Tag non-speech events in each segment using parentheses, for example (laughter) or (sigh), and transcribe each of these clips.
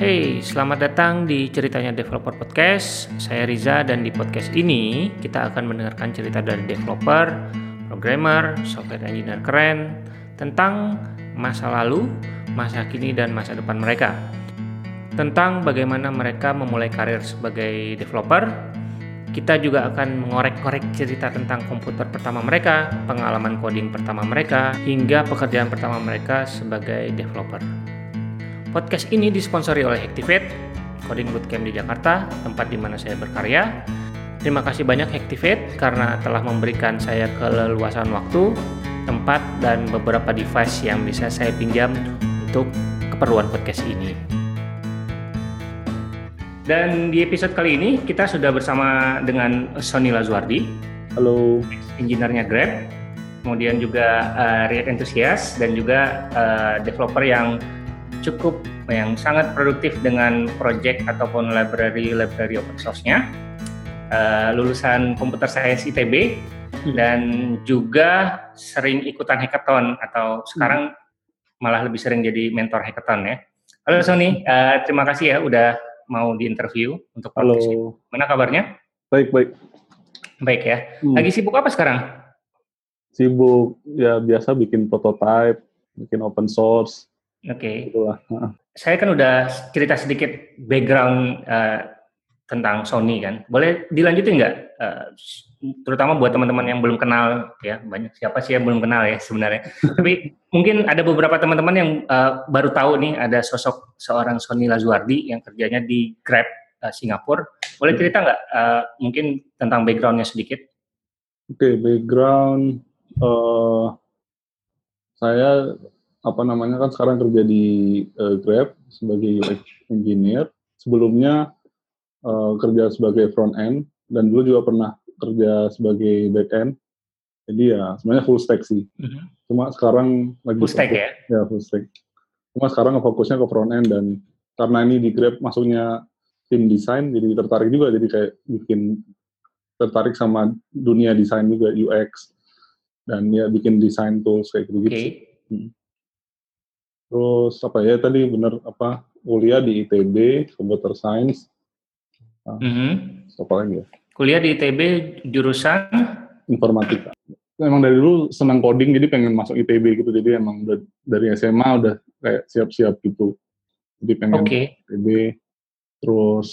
Hey, selamat datang di Ceritanya Developer Podcast. Saya Riza dan di podcast ini kita akan mendengarkan cerita dari developer, programmer, software engineer keren tentang masa lalu, masa kini dan masa depan mereka. Tentang bagaimana mereka memulai karir sebagai developer. Kita juga akan mengorek-korek cerita tentang komputer pertama mereka, pengalaman coding pertama mereka, hingga pekerjaan pertama mereka sebagai developer. Podcast ini disponsori oleh Hactivate, Coding Bootcamp di Jakarta, tempat di mana saya berkarya. Terima kasih banyak Hactivate karena telah memberikan saya keleluasan waktu, tempat, dan beberapa device yang bisa saya pinjam untuk keperluan podcast ini. Dan di episode kali ini kita sudah bersama dengan Sony Lazuardi, Halo. engineer-nya Grab, kemudian juga uh, React enthusiast dan juga uh, developer yang cukup yang sangat produktif dengan project ataupun library library open source-nya. Uh, lulusan Computer Science ITB dan juga sering ikutan hackathon atau sekarang malah lebih sering jadi mentor hackathon ya. Halo Sony, uh, terima kasih ya udah mau diinterview untuk podcast ini. Halo. Mana kabarnya? Baik, baik. Baik ya. Hmm. Lagi sibuk apa sekarang? Sibuk ya biasa bikin prototype, bikin open source, Oke. Heeh. saya kan udah cerita sedikit background eh, tentang Sony kan. Boleh dilanjutin nggak? Eh, terutama buat teman-teman yang belum kenal ya banyak siapa sih yang belum kenal ya sebenarnya. (laughs) Tapi mungkin ada beberapa teman-teman yang eh, baru tahu nih ada sosok seorang Sony Lazuardi yang kerjanya di Grab eh, Singapura. Boleh cerita nggak eh, mungkin tentang backgroundnya sedikit? Oke, background eh saya apa namanya kan sekarang kerja di eh, Grab sebagai UX engineer. Sebelumnya eh, kerja sebagai front end dan dulu juga pernah kerja sebagai back end. Jadi ya sebenarnya full stack sih. Cuma sekarang lagi Full stack fokus- ya? Ya full stack. Cuma sekarang fokusnya ke front end dan karena ini di Grab masuknya tim desain, jadi tertarik juga jadi kayak bikin tertarik sama dunia desain juga UX dan ya bikin desain tools kayak gitu Oke. gitu. Terus apa ya tadi bener apa kuliah di ITB Computer Science Mhm. apa lagi ya Kuliah di ITB jurusan informatika. Emang dari dulu senang coding jadi pengen masuk ITB gitu jadi emang udah dari SMA udah kayak siap-siap gitu. Jadi pengen Oke. ITB. Terus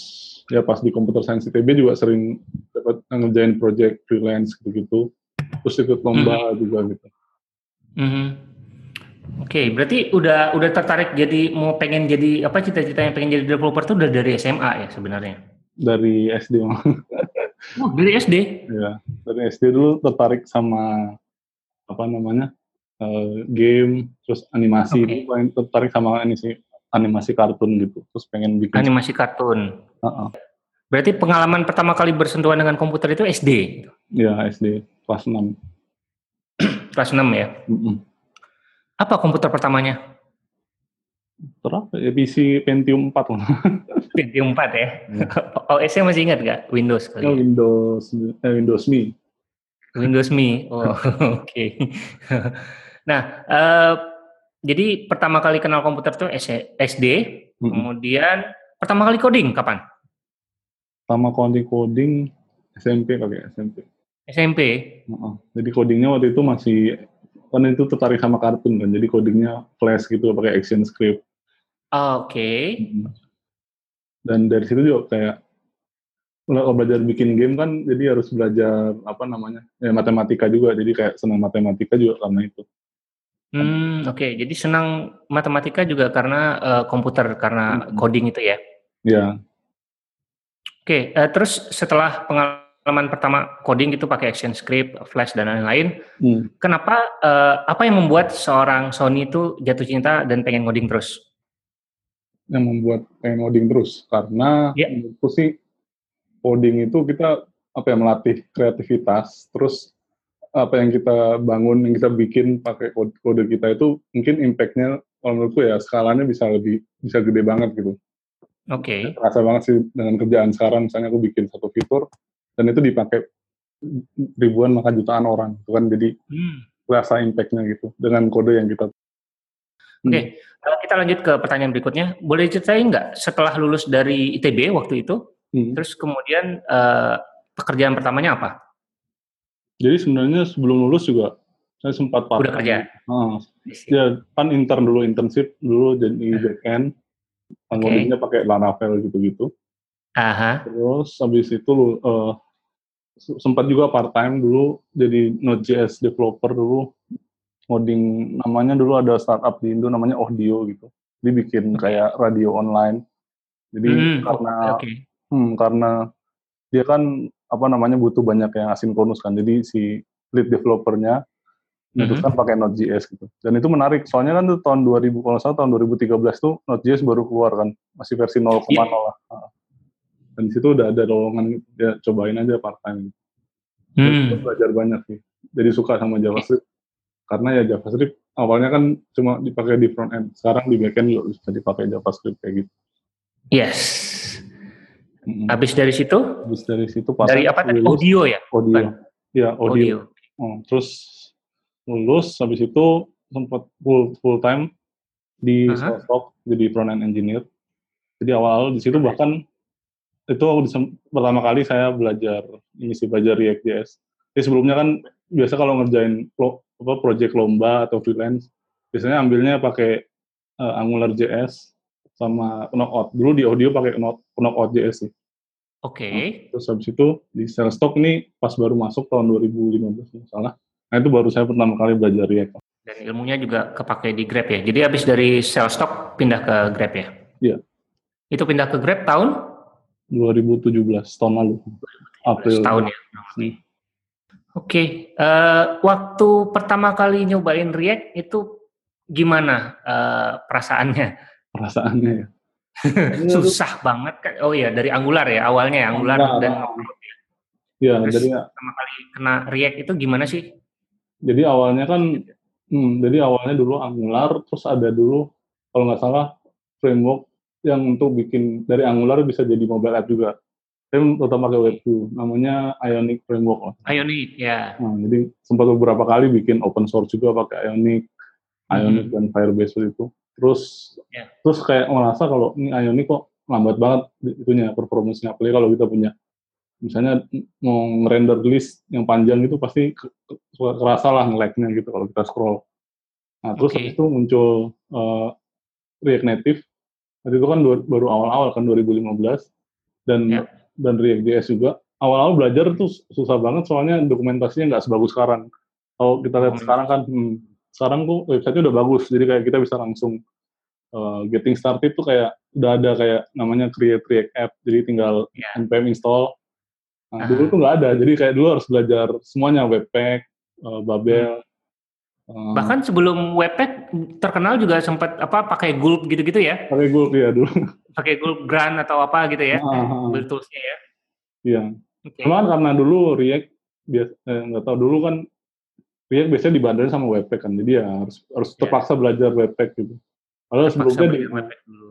ya pas di Computer Science ITB juga sering dapat ngerjain project freelance gitu-gitu. Terus ikut lomba juga gitu. Mhm. Oke, berarti udah udah tertarik jadi mau pengen jadi apa cita-cita yang pengen jadi developer tuh udah dari SMA ya sebenarnya. Dari SD. Oh, dari SD. ya, dari SD dulu tertarik sama apa namanya? eh, game, terus animasi, paling tertarik sama animasi animasi kartun gitu. Terus pengen bikin Animasi kartun. Heeh. Berarti pengalaman pertama kali bersentuhan dengan komputer itu SD, ya SD kelas 6. kelas 6 ya. Mm-mm. Apa komputer pertamanya? Terus ya PC Pentium 4 lah. (laughs) Pentium 4 ya. Iya. (laughs) OS-nya masih ingat nggak? Windows kali. Ya, ya? Windows eh, Windows Me. Windows Me. (laughs) Oh, oke. nah, eh, jadi pertama kali kenal komputer tuh S- SD, Mm-mm. kemudian pertama kali coding kapan? Sama coding coding SMP kali SMP. SMP. Jadi codingnya waktu itu masih kan itu tertarik sama kartun kan. Jadi codingnya flash gitu pakai action script. Oke. Mm-mm. Dan dari situ juga kayak kalau belajar bikin game kan jadi harus belajar apa namanya ya matematika juga jadi kayak senang matematika juga karena itu Hmm, oke. Jadi senang matematika juga karena eh, komputer karena coding itu ya. ya Oke. eh, terus setelah pengalaman pertama coding itu pakai action script, flash dan lain-lain, Hmm. kenapa eh, apa yang membuat seorang Sony itu jatuh cinta dan pengen coding terus? yang membuat pengen coding terus karena Ya. menurutku sih coding itu kita apa ya melatih kreativitas terus apa yang kita bangun yang kita bikin pakai kode, kode kita itu mungkin impactnya kalau menurutku ya skalanya bisa lebih bisa gede banget gitu Oke. terasa banget sih dengan kerjaan sekarang misalnya aku bikin satu fitur dan itu dipakai ribuan maka jutaan orang itu kan jadi Hmm. terasa impactnya gitu dengan kode yang kita Oke, okay. Hmm. kita lanjut ke pertanyaan berikutnya. Boleh ceritain nggak setelah lulus dari ITB waktu itu, hmm. terus kemudian uh, pekerjaan pertamanya apa? Jadi sebenarnya sebelum lulus juga saya sempat part Udah kerja? Uh, ya kan intern dulu, internship dulu jadi uh. backend. Okay. pakai Laravel gitu-gitu. Aha. Terus habis itu uh, sempat juga part time dulu jadi Node.js developer dulu ngoding namanya dulu ada startup di Indo namanya Audio gitu. Dia bikin kayak radio online. Jadi hmm, karena okay. hmm, karena dia kan apa namanya butuh banyak yang asinkronus kan. Jadi si lead developernya memutuskan hmm. pakai Node.js gitu. Dan itu menarik. Soalnya kan tuh tahun 2000 kalau salah tahun 2013 tuh Node.js baru keluar kan. Masih versi 0,0 yeah. lah. Dan di situ udah ada lowongan ya cobain aja part time. Hmm. belajar banyak sih. Jadi suka sama JavaScript karena ya JavaScript awalnya kan cuma dipakai di front end, sekarang di back end juga bisa dipakai JavaScript kayak gitu. Yes. Mm-hmm. Habis dari situ? Habis dari situ pas dari apa tadi? Audio ya? Audio. Bukan? Ya, audio. audio. Oh, terus lulus habis itu sempat full full time di uh-huh. Stock jadi front end engineer. Jadi awal-awal di situ bahkan itu pertama kali saya belajar ini sih belajar React.js. Jadi sebelumnya kan biasa kalau ngerjain apa project lomba atau freelance biasanya ambilnya pakai uh, Angular JS sama Knockout. Dulu di audio pakai Knockout JS sih. Oke. Okay. Nah, terus habis itu di Stock ini pas baru masuk tahun 2015 salah. Nah itu baru saya pertama kali belajar React. Dan ilmunya juga kepake di Grab ya. Jadi habis dari Stock pindah ke Grab ya? Iya. Itu pindah ke Grab tahun? 2017 tahun lalu. April. Tahun ya. Hmm. Oke, okay. uh, eh, waktu pertama kali nyobain React itu gimana uh, perasaannya? Perasaannya ya. (laughs) Susah banget kan? Oh iya, dari Angular ya awalnya ya, Angular Enggak, dan ya. Terus jadi pertama kali kena React itu gimana sih? Jadi awalnya kan, hmm, jadi awalnya dulu Angular, terus ada dulu kalau nggak salah framework yang untuk bikin dari Angular bisa jadi mobile app juga saya tetap pakai Web 2, namanya Ionic Framework. Ionic, ya. Nah, jadi sempat beberapa kali bikin open source juga pakai Ionic, Ionic hmm. dan Firebase itu. Terus, yeah. terus kayak merasa kalau ini Ionic kok lambat banget itunya performanya. Apalagi kalau kita punya, misalnya mau render list yang panjang itu pasti kerasa lah nge-lag-nya gitu kalau kita scroll. Nah, terus okay. itu muncul uh, React Native. Waktu itu kan baru awal-awal kan 2015 dan yeah dan React.js juga. Awal-awal belajar tuh susah banget soalnya dokumentasinya nggak sebagus sekarang. Kalau kita lihat hmm. sekarang kan, hmm, sekarang tuh website udah bagus, jadi kayak kita bisa langsung uh, getting started tuh kayak udah ada kayak namanya create React app, jadi tinggal yeah. npm install. Nah, -huh. dulu tuh nggak ada, jadi kayak dulu harus belajar semuanya webpack, uh, Babel. Hmm. Bahkan sebelum webpack terkenal juga sempat apa pakai Gulp gitu-gitu ya? Pakai Gulp ya dulu (laughs) pakai Gulp Grand atau apa gitu ya, uh, toolsnya ya. Iya. Okay. Cuma karena dulu React biasa eh, nggak tahu dulu kan React biasanya dibandarin sama Webpack kan, jadi ya harus harus yeah. terpaksa belajar Webpack gitu. Padahal sebelumnya di, dulu.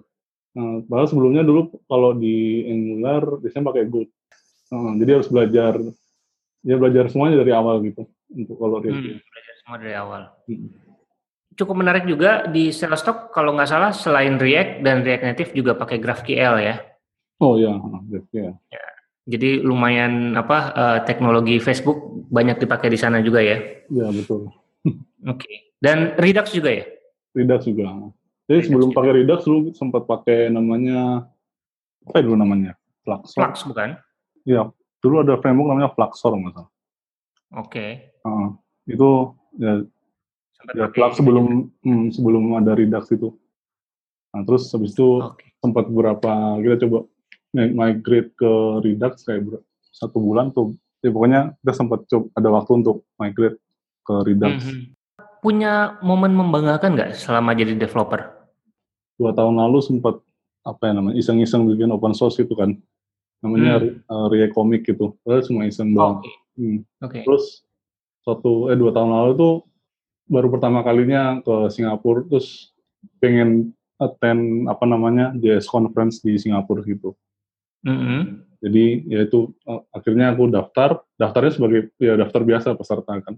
Nah, padahal sebelumnya dulu kalau di Angular biasanya pakai Gulp. Nah, jadi harus belajar ya belajar semuanya dari awal gitu untuk kalau React. Hmm, belajar semua dari awal. Hmm cukup menarik juga di Shutterstock kalau nggak salah selain React dan React Native juga pakai GraphQL ya. Oh ya, GraphQL. Ya. Jadi lumayan apa uh, teknologi Facebook banyak dipakai di sana juga ya. Iya betul. (laughs) Oke. Okay. Dan Redux juga ya? Redux juga. Jadi Redux sebelum juga. pakai Redux lu sempat pakai namanya apa dulu namanya? Fluxor. Flux bukan? Iya. Dulu ada framework namanya Fluxor misalnya. Oke. Okay. Uh, itu ya ya plug sebelum hmm, sebelum ada Redux itu. Nah, terus habis itu okay. sempat beberapa kita coba migrate ke Redux kayak satu bulan tuh. Ya pokoknya kita sempat coba ada waktu untuk migrate ke Redux. Mm -hmm. Punya momen membanggakan nggak selama jadi developer? Dua tahun lalu sempat apa ya namanya iseng-iseng bikin open source itu kan namanya hmm. uh, React Comic gitu. Terus cuma iseng doang. Okay. Hmm. Okay. Terus satu eh dua tahun lalu tuh baru pertama kalinya ke Singapura terus pengen attend apa namanya JS conference di Singapura gitu. Mm -hmm. Jadi ya itu uh, akhirnya aku daftar, daftarnya sebagai ya daftar biasa peserta kan.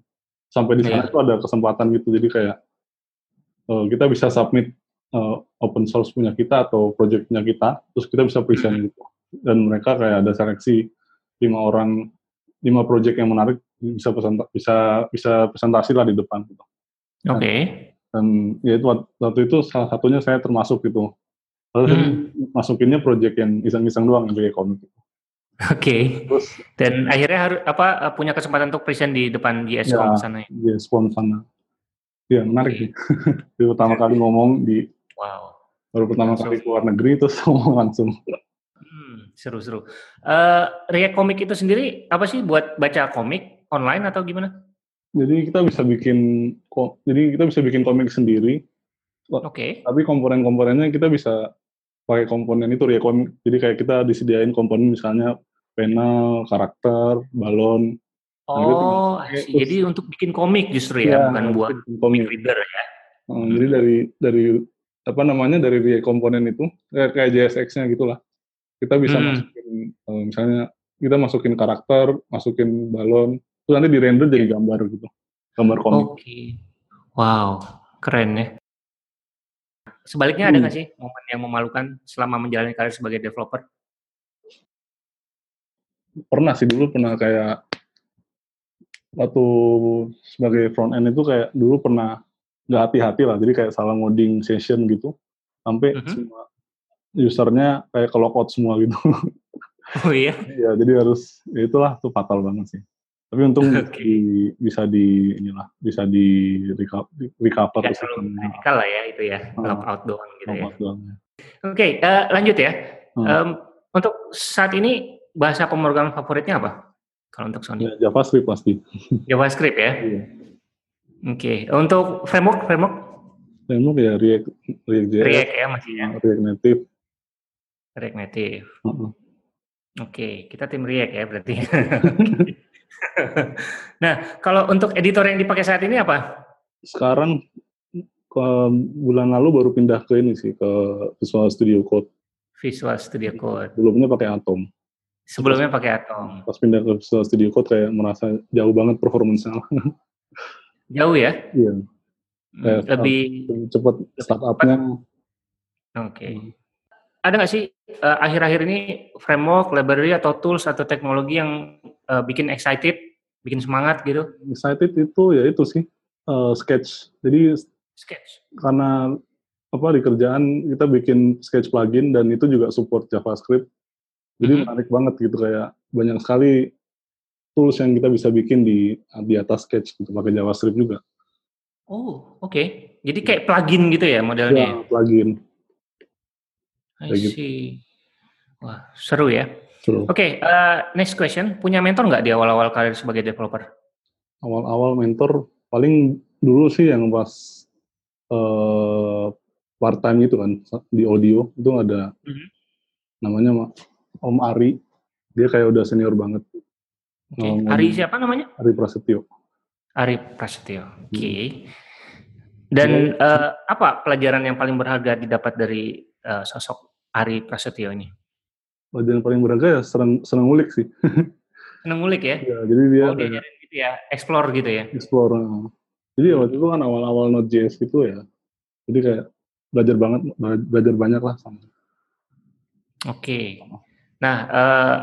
Sampai di sana yeah. tuh ada kesempatan gitu, jadi kayak uh, kita bisa submit uh, open source punya kita atau project punya kita, terus kita bisa present Hmm. gitu. Dan mereka kayak ada seleksi lima orang, lima project yang menarik bisa presenta, bisa bisa presentasi lah di depan gitu. Oke. Dan ya itu wak- waktu itu salah satunya saya termasuk gitu. Lalu Hmm. masukinnya project yang iseng-iseng doang yang kayak komik. gitu. Oke. Terus Dan akhirnya harus apa uh, punya kesempatan untuk present di depan Ya. GSCom sana ya. di respon sana. Ya menarik sih. (laughs) Jadi pertama kali ngomong di Wow. baru pertama Langsung. kali keluar negeri terus (laughs) ngomong langsung. Hmm, seru-seru. Eh, React Comic itu sendiri apa sih buat baca komik online atau gimana? Jadi kita bisa bikin jadi kita bisa bikin komik sendiri, Oke. tapi komponen-komponennya kita bisa pakai komponen itu ya komik. Jadi kayak kita disediain komponen misalnya panel, karakter, balon. Nah, itu Oh, I pakai see. terus- jadi untuk bikin komik justru ya, bukan buat komik reader ya. Hmm, Jadi dari dari apa namanya dari komponen itu kayak, kayak JSX-nya gitulah. Kita bisa Hmm. masukin eh, misalnya kita masukin karakter, masukin balon, terus nanti di render jadi gambar gitu, gambar komik. Oke. Wow, keren ya. Sebaliknya ada Hmm. nggak sih momen yang memalukan selama menjalani karir sebagai developer? Pernah sih dulu pernah kayak waktu sebagai front end itu kayak dulu pernah nggak hati-hati lah, jadi kayak salah ngoding session gitu, sampai Mhm. semua usernya kayak ke lockout semua gitu. Oh iya. Iya, jadi harus ya itulah tuh fatal banget sih. Tapi untung (laughs) Oke. di- bisa di inilah bisa di reco- di recover terlalu radikal lah ya itu ya, Hmm. log out doang gitu ya. Doang. Oke, eh, lanjut ya. Hmm. Em, untuk saat ini bahasa pemrograman favoritnya apa? Kalau untuk Sony, Ya, JavaScript pasti. (laughs) JavaScript ya. Iya. Oke, untuk framework, framework Framework ya React, React JS, React ya masih ya, React Native. React Native. Heeh. Oke, kita tim React ya berarti. (laughs) nah, kalau untuk editor yang dipakai saat ini apa? Sekarang ke bulan lalu baru pindah ke ini sih ke Visual Studio Code. Visual Studio Code. Sebelumnya pakai Atom. Sebelumnya pakai Atom. Pas pindah ke Visual Studio Code kayak merasa jauh banget performance-nya. (laughs) Jauh ya? Iya, Hmm, Kayak lebih cepet startup-nya. Oke. Ada nggak sih eh, akhir-akhir ini framework, library atau tools atau teknologi yang eh, bikin excited, bikin semangat gitu? Excited itu ya itu sih eh, sketch. Jadi Sketch. karena apa di kerjaan kita bikin sketch plugin dan itu juga support JavaScript. Jadi Mhm. menarik banget gitu kayak banyak sekali tools yang kita bisa bikin di di atas sketch gitu pakai JavaScript juga. Oh, oke. Jadi kayak plugin gitu ya modelnya. Ya, plugin. I gitu. see. Wah, seru ya. Oke, eh, next question. Punya mentor nggak di awal-awal karir sebagai developer? Awal-awal mentor paling dulu sih yang pas eh part time itu kan di audio itu ada Mhm. namanya Ma- Om Ari. Dia kayak udah senior banget. Oke. Oh, Ari siapa namanya? Ari Prasetyo. Ari Prasetyo. Oke. Dan eh, apa pelajaran yang paling berharga didapat dari eh, sosok Ari Prasetyo ini? Pelajaran paling berharga ya seneng, seneng ngulik sih. (laughs) Seneng ngulik ya? Ya, jadi dia Oh, kayak gitu ya, explore gitu ya? explore. Jadi ya waktu itu kan awal-awal Node.js gitu ya. Jadi kayak belajar banget, belajar banyak lah sama. Oke. Nah, eh,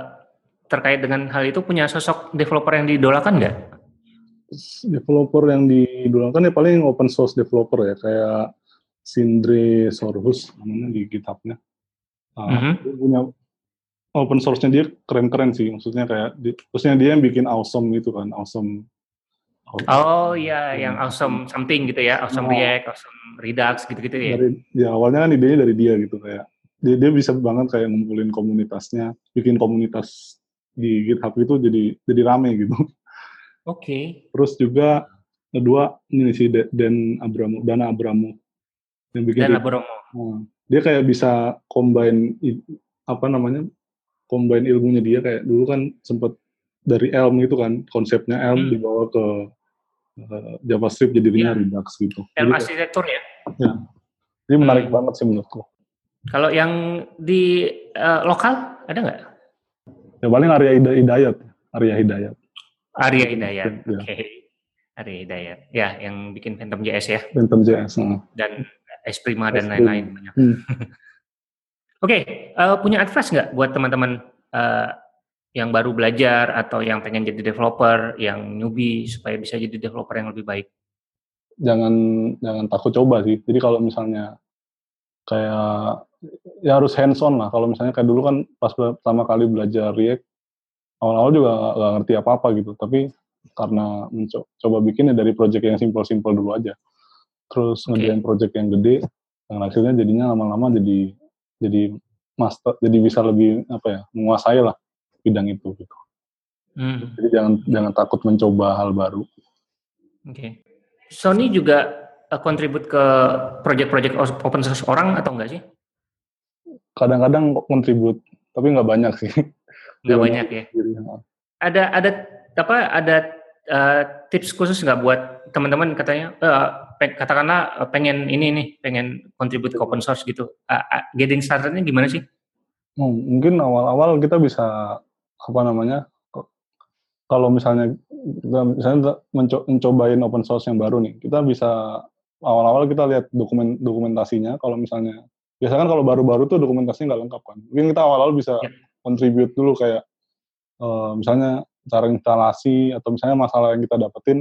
terkait dengan hal itu punya sosok developer yang didolakan nggak? Developer yang didolakan ya paling open source developer ya, kayak Sindre Sorhus namanya di GitHub-nya. Nah, Mhm. dia punya open source-nya dia keren-keren sih, maksudnya kayak, di, terusnya dia yang bikin awesome gitu kan, awesome. awesome. Oh iya, yang awesome something gitu ya, awesome Oh. React, awesome Redux gitu-gitu ya. dari ya awalnya kan idenya dari dia gitu kayak dia, dia bisa banget kayak ngumpulin komunitasnya bikin komunitas di GitHub itu jadi jadi rame gitu Oke. terus juga kedua ini si Da- Dan Abramo Dana Abramo yang bikin Dan dia, Abromo. Nah, dia kayak bisa combine apa namanya combine ilmunya dia kayak dulu kan sempet dari Elm itu kan konsepnya Elm Hmm. dibawa ke eh, JavaScript jadinya Iya. Redux gitu Elm jadi, arsitektur ya. jadi menarik Hmm. banget sih menurutku Kalau yang di eh, lokal ada nggak? Ya paling Arya Hida- Hidayat, Arya Hidayat. Arya Hidayat. Iya. Oke. Ari Hidayat. Ya, yang bikin Phantom JS ya. Phantom JS. Uh. Dan Esprima dan lain-lain banyak. Hmm. (laughs) Oke, okay, uh, punya advice nggak buat teman-teman uh, yang baru belajar atau yang pengen jadi developer, yang newbie supaya bisa jadi developer yang lebih baik? Jangan jangan takut coba sih. Jadi kalau misalnya kayak ya harus hands on lah. Kalau misalnya kayak dulu kan pas pertama kali belajar React, awal-awal juga nggak ngerti apa-apa gitu. Tapi karena mencoba bikin ya dari project yang simple-simple dulu aja. Terus okay. ngerjain project yang gede, yang hasilnya jadinya lama-lama jadi jadi master, jadi bisa lebih apa ya menguasai lah bidang itu gitu. Hmm. Jadi jangan jangan takut mencoba hal baru. Oke. Okay. Sony juga uh, kontribut ke project-project open source orang atau enggak sih? Kadang-kadang kontribut, tapi nggak banyak sih. Nggak banyak ya. Ada ada apa ada uh, tips khusus nggak buat teman-teman katanya uh, pe katakanlah pengen ini nih pengen kontribut ke open source gitu. Uh, uh, getting startednya gimana sih? Oh, mungkin awal-awal kita bisa apa namanya kalau misalnya kita misalnya menco mencobain open source yang baru nih kita bisa awal-awal kita lihat dokumen dokumentasinya kalau misalnya biasanya kan kalau baru-baru tuh dokumentasinya nggak lengkap kan mungkin kita awal-awal bisa ya. contribute dulu kayak uh, misalnya cara instalasi atau misalnya masalah yang kita dapetin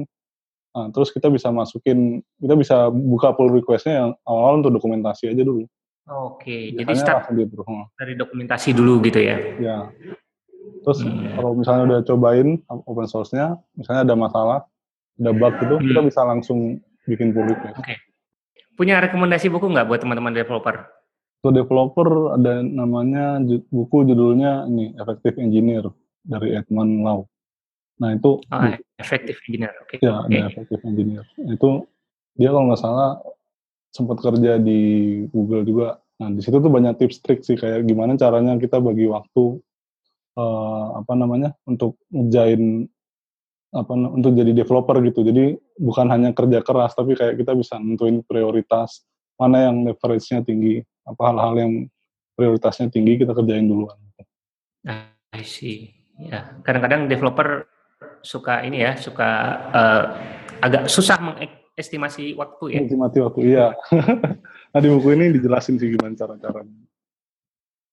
nah, terus kita bisa masukin kita bisa buka pull requestnya yang awal-awal untuk dokumentasi aja dulu Oke, jadi start dari dokumentasi dulu gitu ya? Ya, Terus hmm. kalau misalnya udah cobain open source-nya, misalnya ada masalah, ada bug gitu, hmm. kita bisa langsung bikin pull request. Oke. Okay. Punya rekomendasi buku nggak buat teman-teman developer? Untuk developer ada namanya buku judulnya ini Effective Engineer dari Edmund Lau. Nah itu oh, Effective Engineer, oke. Okay. Ya, okay. Effective Engineer. Itu dia kalau nggak salah sempat kerja di Google juga. Nah di situ tuh banyak tips trik sih kayak gimana caranya kita bagi waktu uh, apa namanya untuk ngejain apa untuk jadi developer gitu. Jadi bukan hanya kerja keras tapi kayak kita bisa nentuin prioritas mana yang leverage-nya tinggi, apa hal-hal yang prioritasnya tinggi kita kerjain duluan. I see. Ya, kadang-kadang developer suka ini ya, suka uh, agak susah mengestimasi waktu ya. Estimasi waktu, iya. (laughs) nah di buku ini dijelasin sih gimana cara-caranya.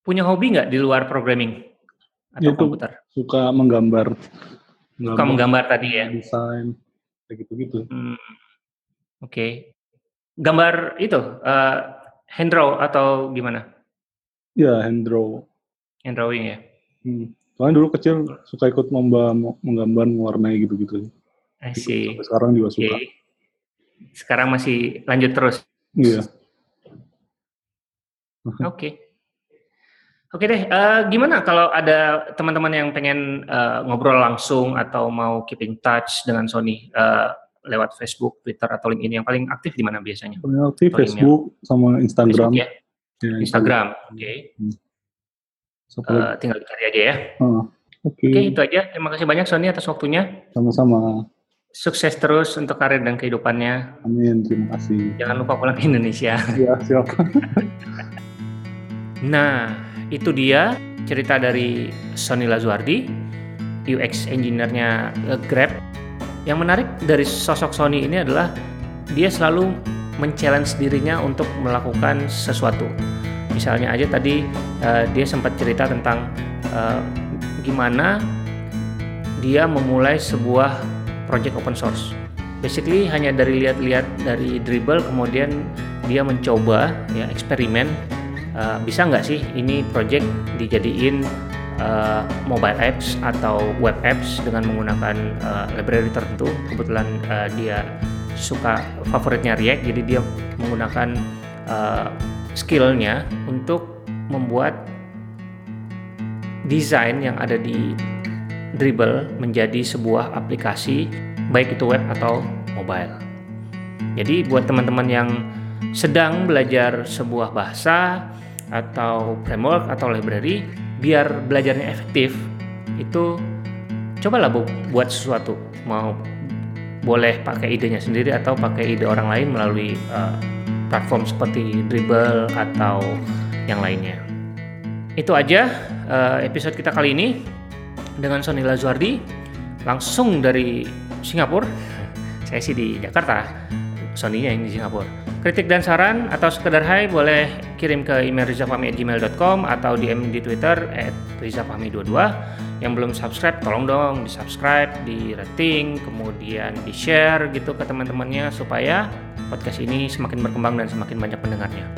Punya hobi nggak di luar programming? atau itu komputer? Suka menggambar. Suka menggambar tadi ya. Desain kayak gitu-gitu. Hmm. Oke. Okay. Gambar itu uh, hand draw atau gimana? Ya, hand draw. Hand drawing ya. Hmm. Soalnya dulu kecil suka ikut lomba menggambar mewarnai gitu-gitu. Sampai sekarang juga suka. Okay. Sekarang masih lanjut terus. Iya. (laughs) Oke. Okay. Oke deh, uh, gimana kalau ada teman-teman yang pengen uh, ngobrol langsung atau mau keep in touch dengan Sony uh, lewat Facebook, Twitter atau LinkedIn yang paling aktif di mana biasanya? Paling aktif Facebook sama Instagram. Facebook, ya? ya Instagram, oke. Okay. Hmm. Uh, tinggal dicari aja ya. Uh, Oke. Okay. okay, itu aja. Terima kasih banyak Sony atas waktunya. Sama-sama. Sukses terus untuk karir dan kehidupannya. Amin, terima kasih. Jangan lupa pulang ke Indonesia. (laughs) Iya, siap. (laughs) nah, itu dia cerita dari Sony Lazuardi, UX engineer-nya Grab. Yang menarik dari sosok Sony ini adalah dia selalu men-challenge dirinya untuk melakukan sesuatu. Misalnya aja tadi uh, dia sempat cerita tentang uh, gimana dia memulai sebuah project open source. Basically hanya dari lihat-lihat dari dribble kemudian dia mencoba ya eksperimen uh, bisa nggak sih ini project dijadiin uh, mobile apps atau web apps dengan menggunakan uh, library tertentu kebetulan uh, dia suka favoritnya React jadi dia menggunakan skillnya untuk membuat desain yang ada di Dribble menjadi sebuah aplikasi baik itu web atau mobile. Jadi buat teman-teman yang sedang belajar sebuah bahasa atau framework atau library biar belajarnya efektif itu cobalah bu buat sesuatu mau boleh pakai idenya sendiri atau pakai ide orang lain melalui uh, platform seperti Dribble atau yang lainnya. Itu aja uh, episode kita kali ini dengan Sony Lazuardi langsung dari Singapura. saya sih di Jakarta, Sony-nya yang di Singapura. Kritik dan saran atau sekedar hai boleh kirim ke email rizafahmi@gmail.com atau DM di Twitter @rizafahmi22. Yang belum subscribe tolong dong di subscribe, di rating, kemudian di share gitu ke teman-temannya supaya podcast ini semakin berkembang dan semakin banyak pendengarnya.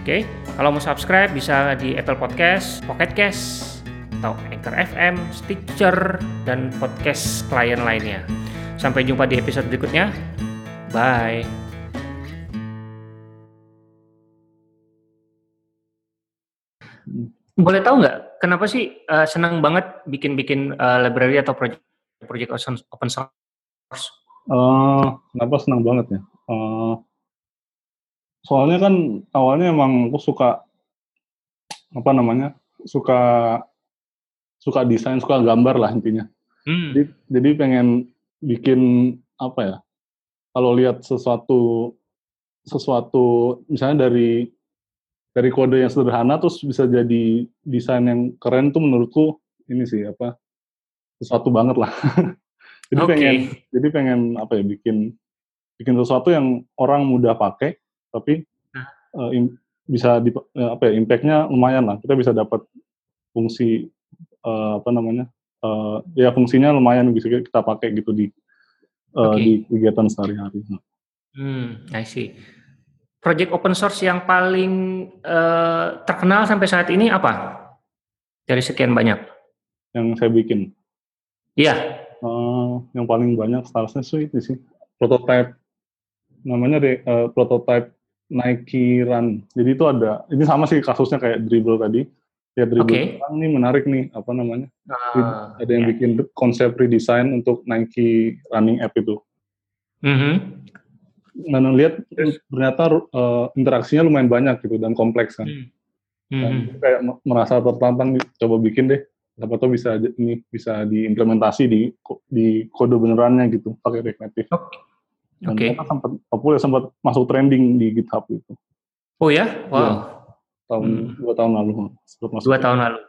Oke, kalau mau subscribe bisa di Apple Podcast, Pocket Cast, atau Anchor FM, Stitcher, dan podcast klien lainnya. Sampai jumpa di episode berikutnya. Bye. Boleh tahu nggak kenapa sih uh, senang banget bikin-bikin uh, library atau project project open source? Uh, kenapa senang banget ya? Uh, soalnya kan awalnya emang aku suka apa namanya suka suka desain suka gambar lah intinya. Hmm. Jadi, jadi pengen bikin apa ya? Kalau lihat sesuatu sesuatu misalnya dari dari kode yang sederhana terus bisa jadi desain yang keren tuh menurutku ini sih apa sesuatu banget lah. (laughs) jadi okay. pengen jadi pengen apa ya bikin bikin sesuatu yang orang mudah pakai tapi uh, in, bisa di, uh, apa ya impactnya lumayan lah kita bisa dapat fungsi uh, apa namanya uh, ya fungsinya lumayan bisa kita pakai gitu di uh, okay. di kegiatan sehari-hari. Hmm, I see project open source yang paling uh, terkenal sampai saat ini apa? Dari sekian banyak. Yang saya bikin. Iya. Uh, yang paling banyak statusnya itu sih prototype namanya deh uh, prototype Nike Run. Jadi itu ada ini sama sih kasusnya kayak dribble tadi. Ya dribble okay. ini menarik nih apa namanya? Uh, ada yang yeah. bikin konsep redesign untuk Nike running app itu. Mm -hmm dan lihat ternyata uh, interaksinya lumayan banyak gitu dan kompleks kan. Hmm. Dan hmm. kayak merasa tertantang coba bikin deh. Siapa tahu bisa ini bisa diimplementasi di di kode benerannya gitu pakai React Native. Oke. Okay. sempat populer sempat masuk trending di GitHub gitu. Oh ya? Wow. Ya, tahun hmm. dua tahun lalu sempat masuk. Dua tahun lalu.